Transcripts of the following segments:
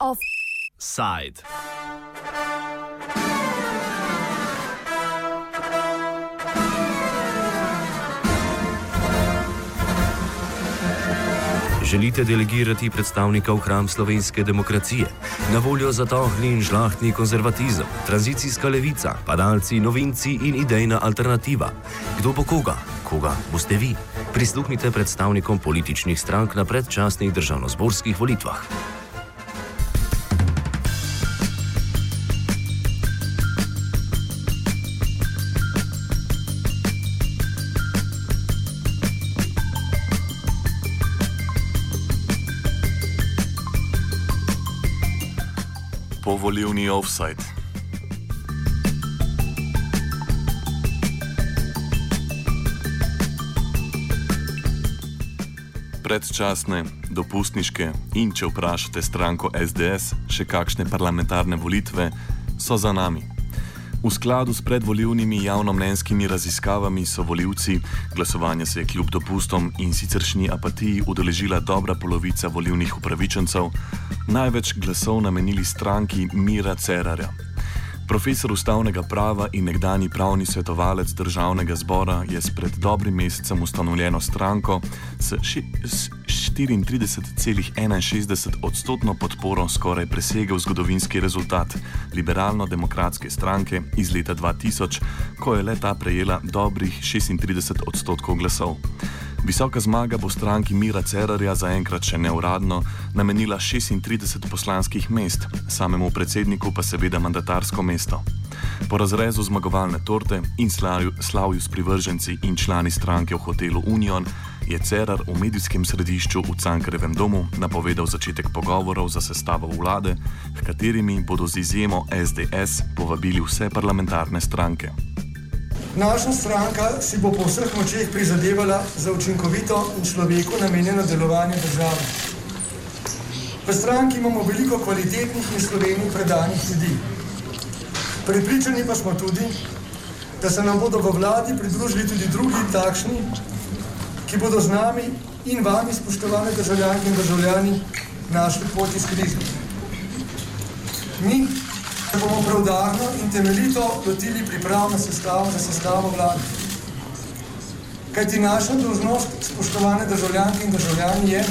Offside. Želite delegirati predstavnika v hram slovenske demokracije? Na voljo za tohli in žlahtni konzervatizem, tranzicijska levica, padalci, novinci in idejna alternativa. Kdo bo koga? Koga boste vi? Prisluhnite predstavnikom političnih strank na predčasnih državnozborskih volitvah. Povoljivni offside. Predčasne, dopustniške in če vprašate stranko SDS, še kakšne parlamentarne volitve so za nami. V skladu s predvoljivnimi javnomnenjskimi raziskavami so voljivci, glasovanje se je kljub dopustom in siceršnji apatiji udeležila dobra polovica volivnih upravičencev, največ glasov namenili stranki Mira Cerarja. Profesor ustavnega prava in nekdani pravni svetovalec državnega zbora je s pred dobrim mesecem ustanovljeno stranko s 34,61 odstotno podporo skoraj presegel zgodovinski rezultat liberalno-demokratske stranke iz leta 2000, ko je leta prejela dobrih 36 odstotkov glasov. Visoka zmaga bo stranki Mira Cerarja zaenkrat še neuradno namenila 36 poslanskih mest, samemu predsedniku pa seveda mandatarsko mesto. Po razrezu zmagovalne torte in slavju, slavju s privrženci in člani stranke v hotelu Union je Cerar v medijskem središču v Cankarevem domu napovedal začetek pogovorov za sestavo vlade, v katerimi bodo z izjemo SDS povabili vse parlamentarne stranke. Naša stranka si bo po vseh močeh prizadevala za učinkovito in človeku namenjeno delovanje države. V stranki imamo veliko kvalitetnih in slovenih predanih ljudi. Pripričani pa smo tudi, da se nam bodo v vladi pridružili tudi drugi takšni, ki bodo z nami in vami, spoštovane državljanke in državljani, našli pot iz krize. Mi se bomo preudarno in temeljito lotili priprav na sestavo, za sestavo vlade. Kajti naša dožnost, spoštovane državljanke in državljani, je,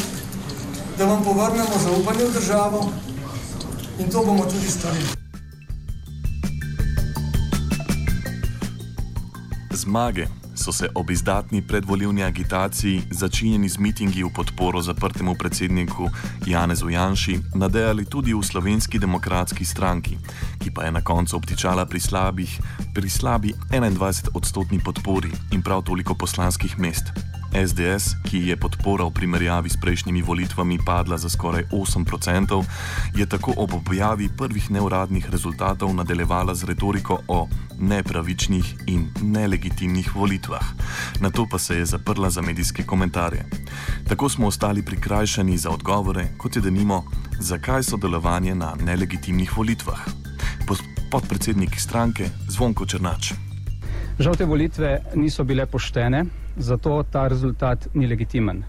da vam povrnemo zaupanje v državo in to bomo tudi storili. Zmage so se ob izdatni predvoljivni agitaciji, začinjeni z mitingi v podporo zaprtemu predsedniku Janezu Janši, nadejali tudi v slovenski demokratski stranki, ki pa je na koncu obtičala pri, slabih, pri slabi 21 odstotni podpori in prav toliko poslanskih mest. SDS, ki je podpora v primerjavi s prejšnjimi volitvami padla za skoraj 8%, je tako ob objavi prvih neuradnih rezultatov nadaljevala z retoriko o nepravičnih in nelegitimnih volitvah. Na to pa se je zaprla za medijske komentarje. Tako smo ostali prikrajšani za odgovore, kot je denimo, zakaj sodelovanje na nelegitimnih volitvah. Podpredsednik stranke Zvonko Črnač. Žal te volitve niso bile poštene, zato ta rezultat ni legitimen.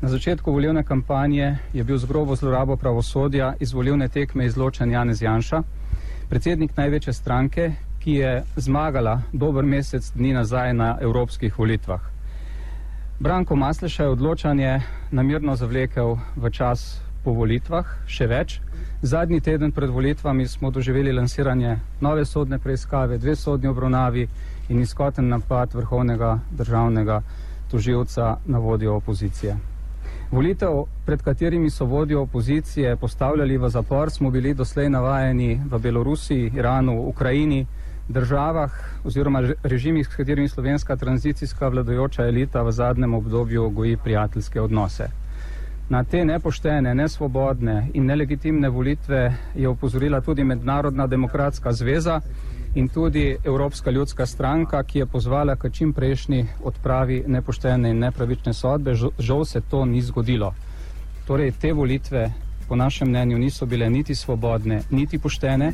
Na začetku volilne kampanje je bil z grobo zlorabo pravosodja iz volilne tekme izločen Janez Janša, predsednik največje stranke, ki je zmagala dober mesec dni nazaj na evropskih volitvah. Branko Masleša je odločanje namirno zavlekel v čas po volitvah, še več. Zadnji teden pred volitvami smo doživeli lansiranje nove sodne preiskave, dve sodni obravnavi in izkoten napad vrhovnega državnega toživca na vodjo opozicije. Volitev, pred katerimi so vodjo opozicije postavljali v zapor, smo bili doslej navajeni v Belorusiji, Iranu, Ukrajini, državah oziroma režimih, s katerimi slovenska tranzicijska vladajoča elita v zadnjem obdobju goji prijateljske odnose. Na te nepoštene, nesvobodne in nelegitimne volitve je opozorila tudi Mednarodna demokratska zveza in tudi Evropska ljudska stranka, ki je pozvala k čim prejšnji odpravi nepoštene in nepravične sodbe. Žal se to ni zgodilo. Torej, te volitve po našem mnenju niso bile niti svobodne, niti poštene.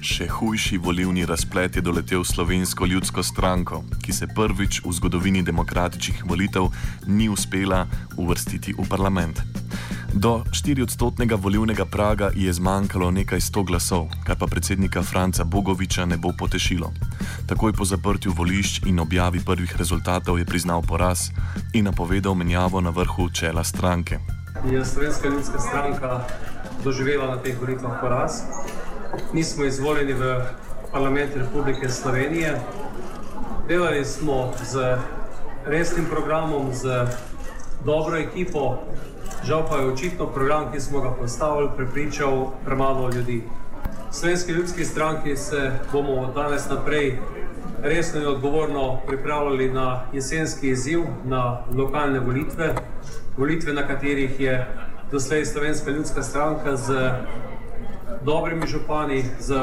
Še hujši volivni razplet je doletel slovensko ljudsko stranko, ki se prvič v zgodovini demokratičnih volitev ni uspela uvrstiti v parlament. Do 4-odstotnega volivnega praga je zmanjkalo nekaj sto glasov, kar pa predsednika Franca Bogoviča ne bo potešilo. Takoj po zaprtju volišč in objavi prvih rezultatov je priznal poraz in napovedal menjavo na vrhu čela stranke. Je Slovenska ljudska stranka doživela na teh volitvah poraz? Nismo izvoljeni v parlament Republike Slovenije. Delali smo z resnim programom, z dobro ekipo, Žal pa je očitno program, ki smo ga postavili, prepričal premalo ljudi. V Slovenski ljudski stranki se bomo danes naprej resno in odgovorno pripravljali na jesenski izziv, na lokalne volitve, volitve, na katerih je doslej Slovenska ljudska stranka z dobrimi župani, z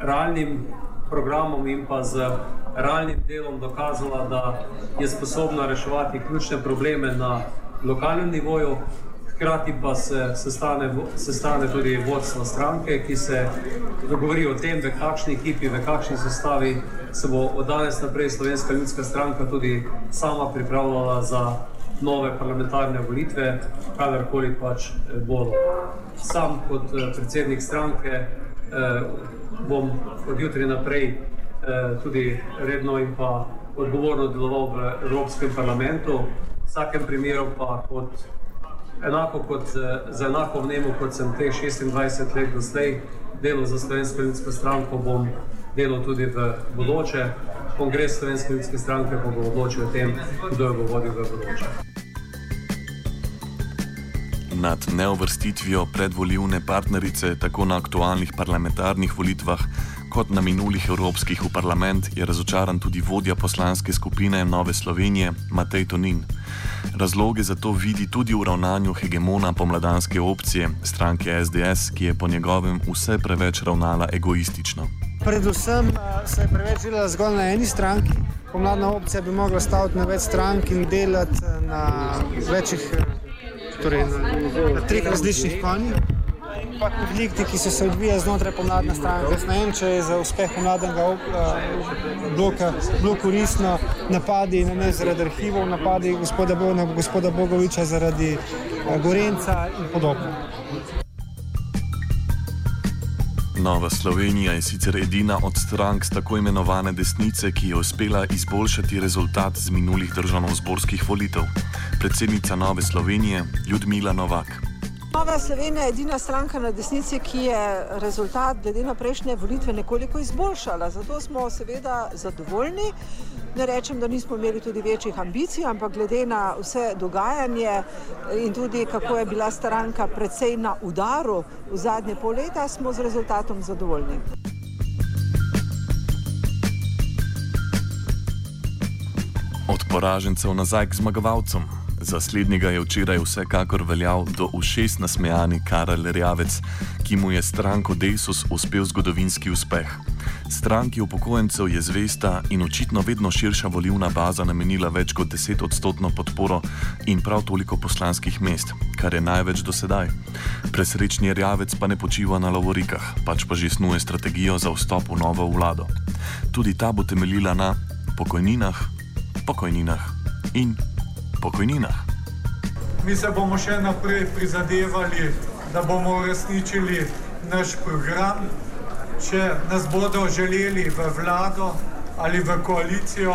realnim programom in pa z realnim delom dokazala, da je sposobna reševati ključne probleme na lokalnem nivoju, Hkrati pa se sestane, sestane tudi vodstvo stranke, ki se dogovori o tem, v kakšni ekipi, v kakšni sestavi se bo od danes naprej Slovenska ljudska stranka tudi sama pripravljala za nove parlamentarne volitve, kadarkoli pač eh, bodo. Sam kot eh, predsednik stranke eh, bom od jutri naprej tudi redno in pa odgovorno deloval v Evropskem parlamentu, v vsakem primeru pa kot enako kot za enako vnemo, kot sem teh 26 let doslej delal za Slovensko ljudsko stranko, bom delal tudi v bodoče. Kongres Slovenske ljudske stranke pa bo odločil o tem, kdo jo bo vodil v bodoče. Nad neovrstitvijo predvoljivne partnerice tako na aktualnih parlamentarnih volitvah kot na minulih evropskih v parlament je razočaran tudi vodja poslanske skupine Nove Slovenije Matej Tonin. Razloge za to vidi tudi v ravnanju hegemona pomladanske opcije stranke SDS, ki je po njegovem vse preveč ravnala egoistično. Predvsem eh, se je preveč delala zgolj na eni stranki. Pomladna opcija bi mogla staviti na več strank in delati eh, na večjih, eh, torej na, na treh različnih konjih pa konflikti, ki so se odvijali znotraj pomladne stranke. Ne vem, če je za uspeh pomladnega uh, bloka bilo koristno napadi na ne zaradi arhivov, napadi gospoda, na gospoda Bogoviča zaradi uh, Gorenca in podobno. Nova Slovenija je sicer edina od strank z tako imenovane desnice, ki je uspela izboljšati rezultat z minulih državno-zborskih volitev. Predsednica Nove Slovenije Ljudmila Novak. Nova Slovenija je edina stranka na desnici, ki je rezultat glede na prejšnje volitve nekoliko izboljšala. Zato smo seveda zadovoljni. Ne rečem, da nismo imeli tudi večjih ambicij, ampak glede na vse dogajanje in tudi kako je bila stranka predvsej na udaru v zadnje pol leta, smo z rezultatom zadovoljni. Od poražencev nazaj k zmagovalcem. Za slednjega je včeraj vsekakor veljal do ušes nasmejani Karel Rjavec, ki mu je stranko Desus uspel zgodovinski uspeh. Stranki upokojencev je zvesta in očitno vedno širša volivna baza namenila več kot 10 odstotno podporo in prav toliko poslanskih mest, kar je največ do sedaj. Presrečni Rjavec pa ne počiva na lavorikah, pač pa že snuje strategijo za vstop v novo vlado. Tudi ta bo temeljila na pokojninah, pokojninah in pokojninah. Mi se bomo še naprej prizadevali, da bomo uresničili naš program. Če nas bodo želeli v vlado ali v koalicijo,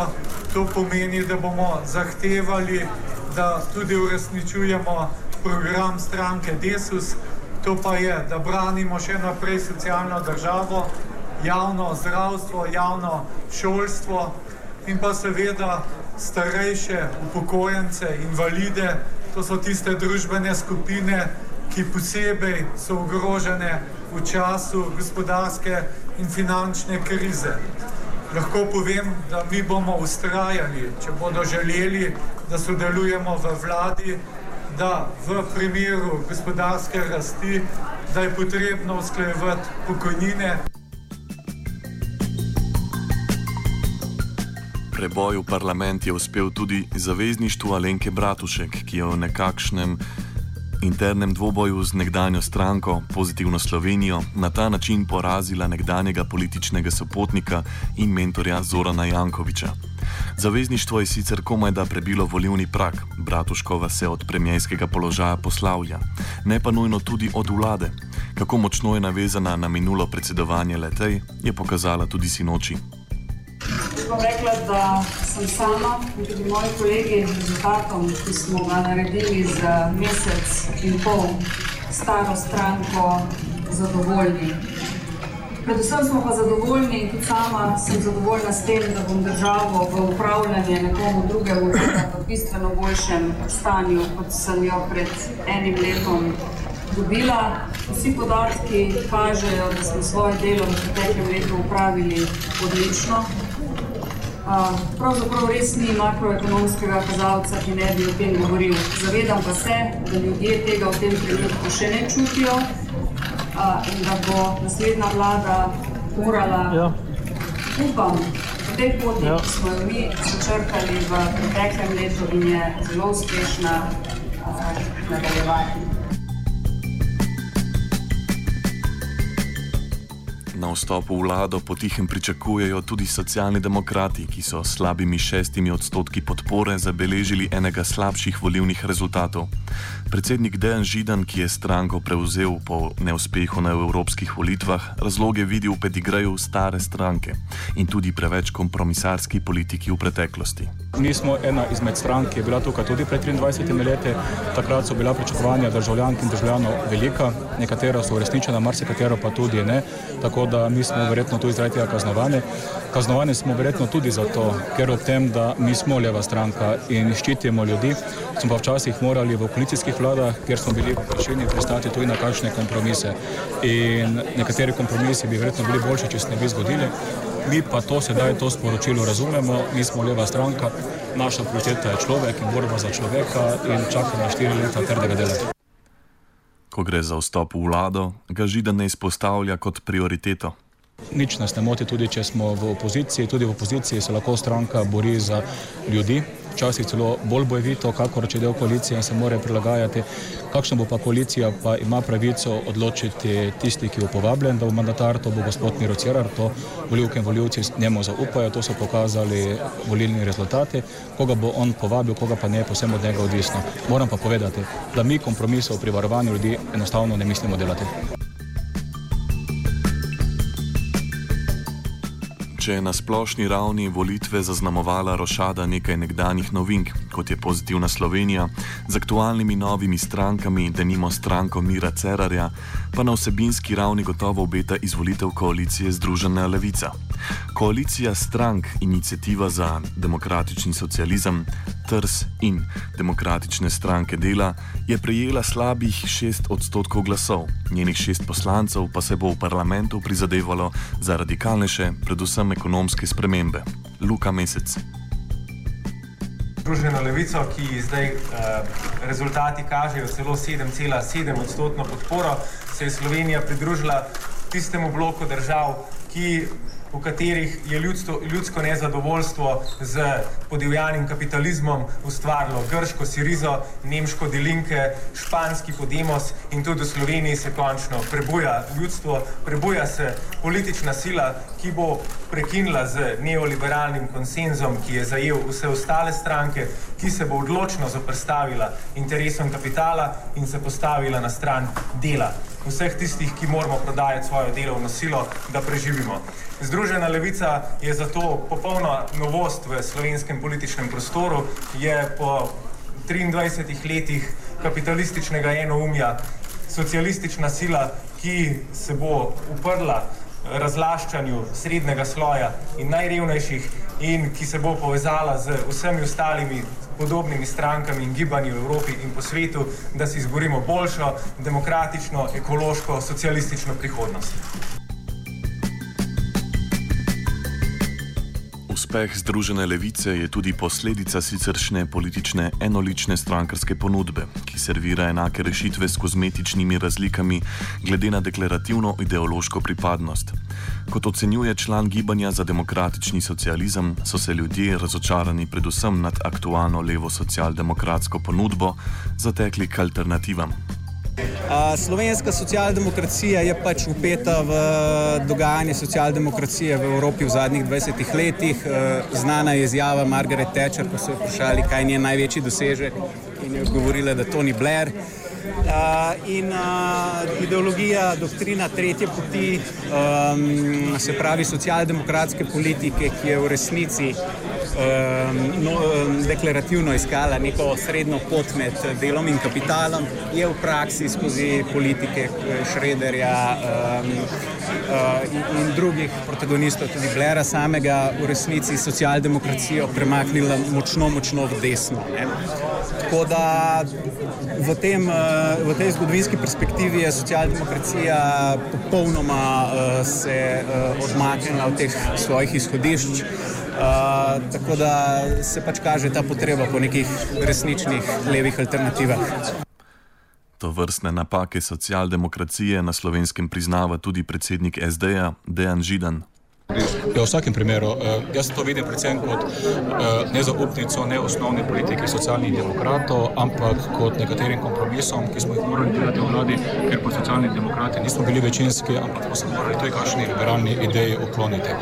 to pomeni, da bomo zahtevali, da tudi uresničujemo program stranke Desus. To pa je, da branimo še naprej socialno državo, javno zdravstvo, javno šolstvo in pa seveda starejše, upokojence, invalide, to so tiste družbene skupine, ki posebej so ogrožene v času gospodarske in finančne krize. Lahko povem, da mi bomo ustrajali, če bodo želeli, da sodelujemo v vladi, da v primeru gospodarske rasti, da je potrebno usklajevati pokojnine. Preboj v parlament je uspel tudi zavezništvu Alenke Bratušek, ki je v nekakšnem internem dvoboju z nekdanjo stranko Pozitivno Slovenijo na ta način porazila nekdanjega političnega sopotnika in mentorja Zorana Jankoviča. Zavezništvo je sicer komaj da prebilo volivni prak, Bratuškova se od premijskega položaja poslavlja, ne pa nujno tudi od vlade. Kako močno je navezana na minulo predsedovanje letej, je pokazala tudi sinoči. Bom rekla, da sem sama in tudi moji kolegi z rezultatom, ki smo ga naredili za mesec in pol staro stranko, zadovoljni. Predvsem smo pa zadovoljni in tudi sama sem zadovoljna s tem, da bom državo v upravljanje nekomu drugemu v bistveno boljšem stanju, kot sem jo pred enim letom dobila. Vsi podatki kažejo, da smo svoje delo v preteklem letu upravili odlično. Pravzaprav res ni makroekonomskega kazalca, ki ne bi o tem govoril. Zavedam pa se, da ljudje tega v tem trenutku še ne čutijo in da bo naslednja vlada morala, ja. upam, po tej poti, ja. ki smo jo mi začrtali v preteklem letu in je zelo uspešna, nadaljevati. Na vstopu vlado potihem pričakujejo tudi socialni demokrati, ki so s slabimi šestimi odstotki podpore zabeležili enega slabših volivnih rezultatov. Predsednik Dejan Židan, ki je stranko prevzel po neuspehu na evropskih volitvah, razloge vidi v pedigreju stare stranke in tudi preveč kompromisarski politiki v preteklosti. Mi smo ena izmed strank, ki je bila tukaj tudi pred 23 leti. Takrat so bila pričakovanja državljank in državljanov velika, nekatera so uresničena, marsikatero pa tudi ne. Tako da mi smo verjetno tudi zaradi tega kaznovani. Kaznovani smo verjetno tudi zato, ker ob tem, da mi smo leva stranka in ščitimo ljudi, smo pa včasih morali v koalicijskih vladah, kjer smo bili prišljeni pristati tudi na kakšne kompromise. In nekateri kompromisi bi verjetno bili boljši, če se ne bi zgodili. Mi pa to sedaj, to sporočilo razumemo, mi smo leva stranka, naša prioriteta je človek in borba za človeka in čakamo štiri leta trdega dela. Ko gre za vstop v vlado, ga Židan ne izpostavlja kot prioriteto. Nič nas ne moti, tudi če smo v opoziciji. Tudi v opoziciji se lahko stranka bori za ljudi, včasih celo bolj bojevito, kakor če del koalicije in se more prilagajati. Kakšna bo pa koalicija, pa ima pravico odločiti tisti, ki je povabljen, da bo mandatar, to bo gospod Miro Cerar, to voljivke in voljivci njemu zaupajo, to so pokazali volilni rezultati. Koga bo on povabil, koga pa ne, posebno od njega odvisno. Moram pa povedati, da mi kompromisov pri varovanju ljudi enostavno ne mislimo delati. Če je na splošni ravni volitve zaznamovala rošada nekaj nekdanjih novink, kot je pozitivna Slovenija, z aktualnimi novimi strankami, da nimo stranko Mira Cerarja, pa na vsebinski ravni gotovo obeta izvolitev koalicije Združena levica. Koalicija strank Inicijativa za demokratični socializem, TRS in Demokratične stranke dela je prejela slabih 6 odstotkov glasov, njenih 6 poslancev pa se bo v parlamentu prizadevalo za radikalnejše, predvsem ekonomske spremembe. Luka Mesec. Združeno levico, ki zdaj eh, rezultati kažejo celo 7,7 odstotno podporo, se je Slovenija pridružila tistemu bloku držav, ki v katerih je ljudstvo, ljudsko nezadovoljstvo z podivjanim kapitalizmom ustvarilo grško Sirizo, nemško Delinke, španski Podemos in tudi v Sloveniji se končno prebuja ljudstvo, prebuja se politična sila, ki bo prekinila z neoliberalnim konsenzom, ki je zajel vse ostale stranke, ki se bo odločno zoprstavila interesom kapitala in se postavila na stran dela vseh tistih, ki moramo prodajati svojo delovno silo, da preživimo. Združena levica je zato popolna novost v slovenskem političnem prostoru, je po 23 letih kapitalističnega enoumja socialistična sila, ki se bo uprla razlaščanju srednjega sloja in najrevnejših in ki se bo povezala z vsemi ostalimi podobnimi strankami in gibanji v Evropi in po svetu, da si izborimo boljšo, demokratično, ekološko, socialistično prihodnost. Neuspeh Združene levice je tudi posledica siceršne politične enolične strankarske ponudbe, ki servira enake rešitve s kozmetičnimi razlikami glede na deklarativno ideološko pripadnost. Kot ocenjuje član Gibanja za demokratični socializem, so se ljudje razočarani predvsem nad aktualno levo socialdemokratsko ponudbo zatekli k alternativam. Slovenska socialdemokracija je pač upeta v dogajanje socialdemokracije v Evropi v zadnjih 20 letih. Znana je izjava Margaret Thatcher, ko so jo vprašali, kaj je njen največji dosežek, in je odgovorila, da to ni Blair. In ideologija, doktrina tretje poti, se pravi socialdemokratske politike, ki je v resnici no, deklarativno iskala neko srednjo pot med delom in kapitalom, je v praksi skozi politike Šrederja in drugih protagonistov, tudi Blera samega, v resnici socialdemokracijo premaknila močno, močno v desno. Ne. Tako da v, tem, v tej zgodovinski perspektivi je socialdemokracija popolnoma se odmaknila od teh svojih izhodišč. Uh, tako da se pač kaže ta potreba po nekih resničnih levih alternativah. To vrstne napake socialdemokracije na slovenskem priznava tudi predsednik SD-ja Dejan Židan. Ja, v vsakem primeru, jaz to vidim predvsem kot nezaupnico ne osnovne politike socialnih demokratov, ampak kot nekaterim kompromisom, ki smo jih morali delati v vladi, ker pa socialni demokrati nismo bili večinski, ampak smo se morali toj kakšni liberalni ideji ukloniti.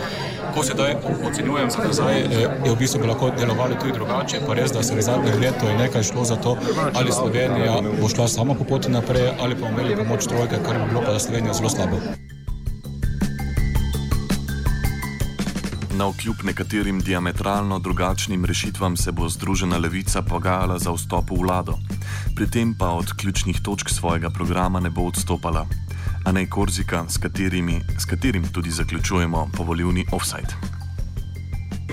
Ko sedaj ocenjujem za nazaj, je v bistvu bi lahko delovali tudi drugače, pa res, da se v zadnjih letu je nekaj šlo za to, ali Slovenija bo šla sama po poti naprej, ali pa imeli pomoč trojke, kar bi bilo pa za Slovenijo zelo slabo. Na okljub nekaterim diametralno drugačnim rešitvam se bo Združena levica pogajala za vstop v vlado. Pri tem pa od ključnih točk svojega programa ne bo odstopala. A ne Korzika, s, katerimi, s katerim tudi zaključujemo povoljivni offside.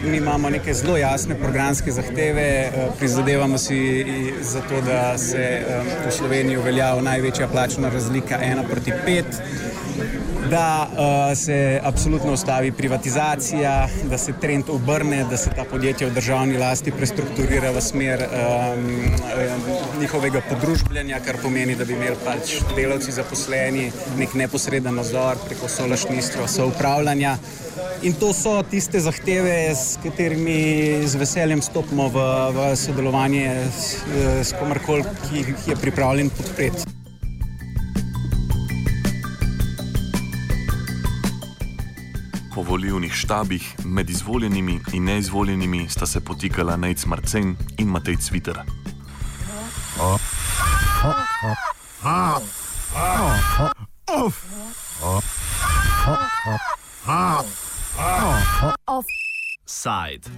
Mi imamo neke zelo jasne programske zahteve, prizadevamo si za to, da se v Sloveniji uveljavi največja plačna razlika 1 proti 5 da uh, se absolutno ustavi privatizacija, da se trend obrne, da se ta podjetja v državni lasti prestrukturira v smer um, njihovega podružbljanja, kar pomeni, da bi imeli pač delavci zaposleni nek neposreden nadzor preko solašništva, soupravljanja. In to so tiste zahteve, s katerimi z veseljem stopimo v, v sodelovanje s, s komarkoli, ki jih je pripravljen podpreti. Po volivnih štabih med izvoljenimi in neizvoljenimi sta se potikala Nejc Marcen in Matej Cviter. Offside.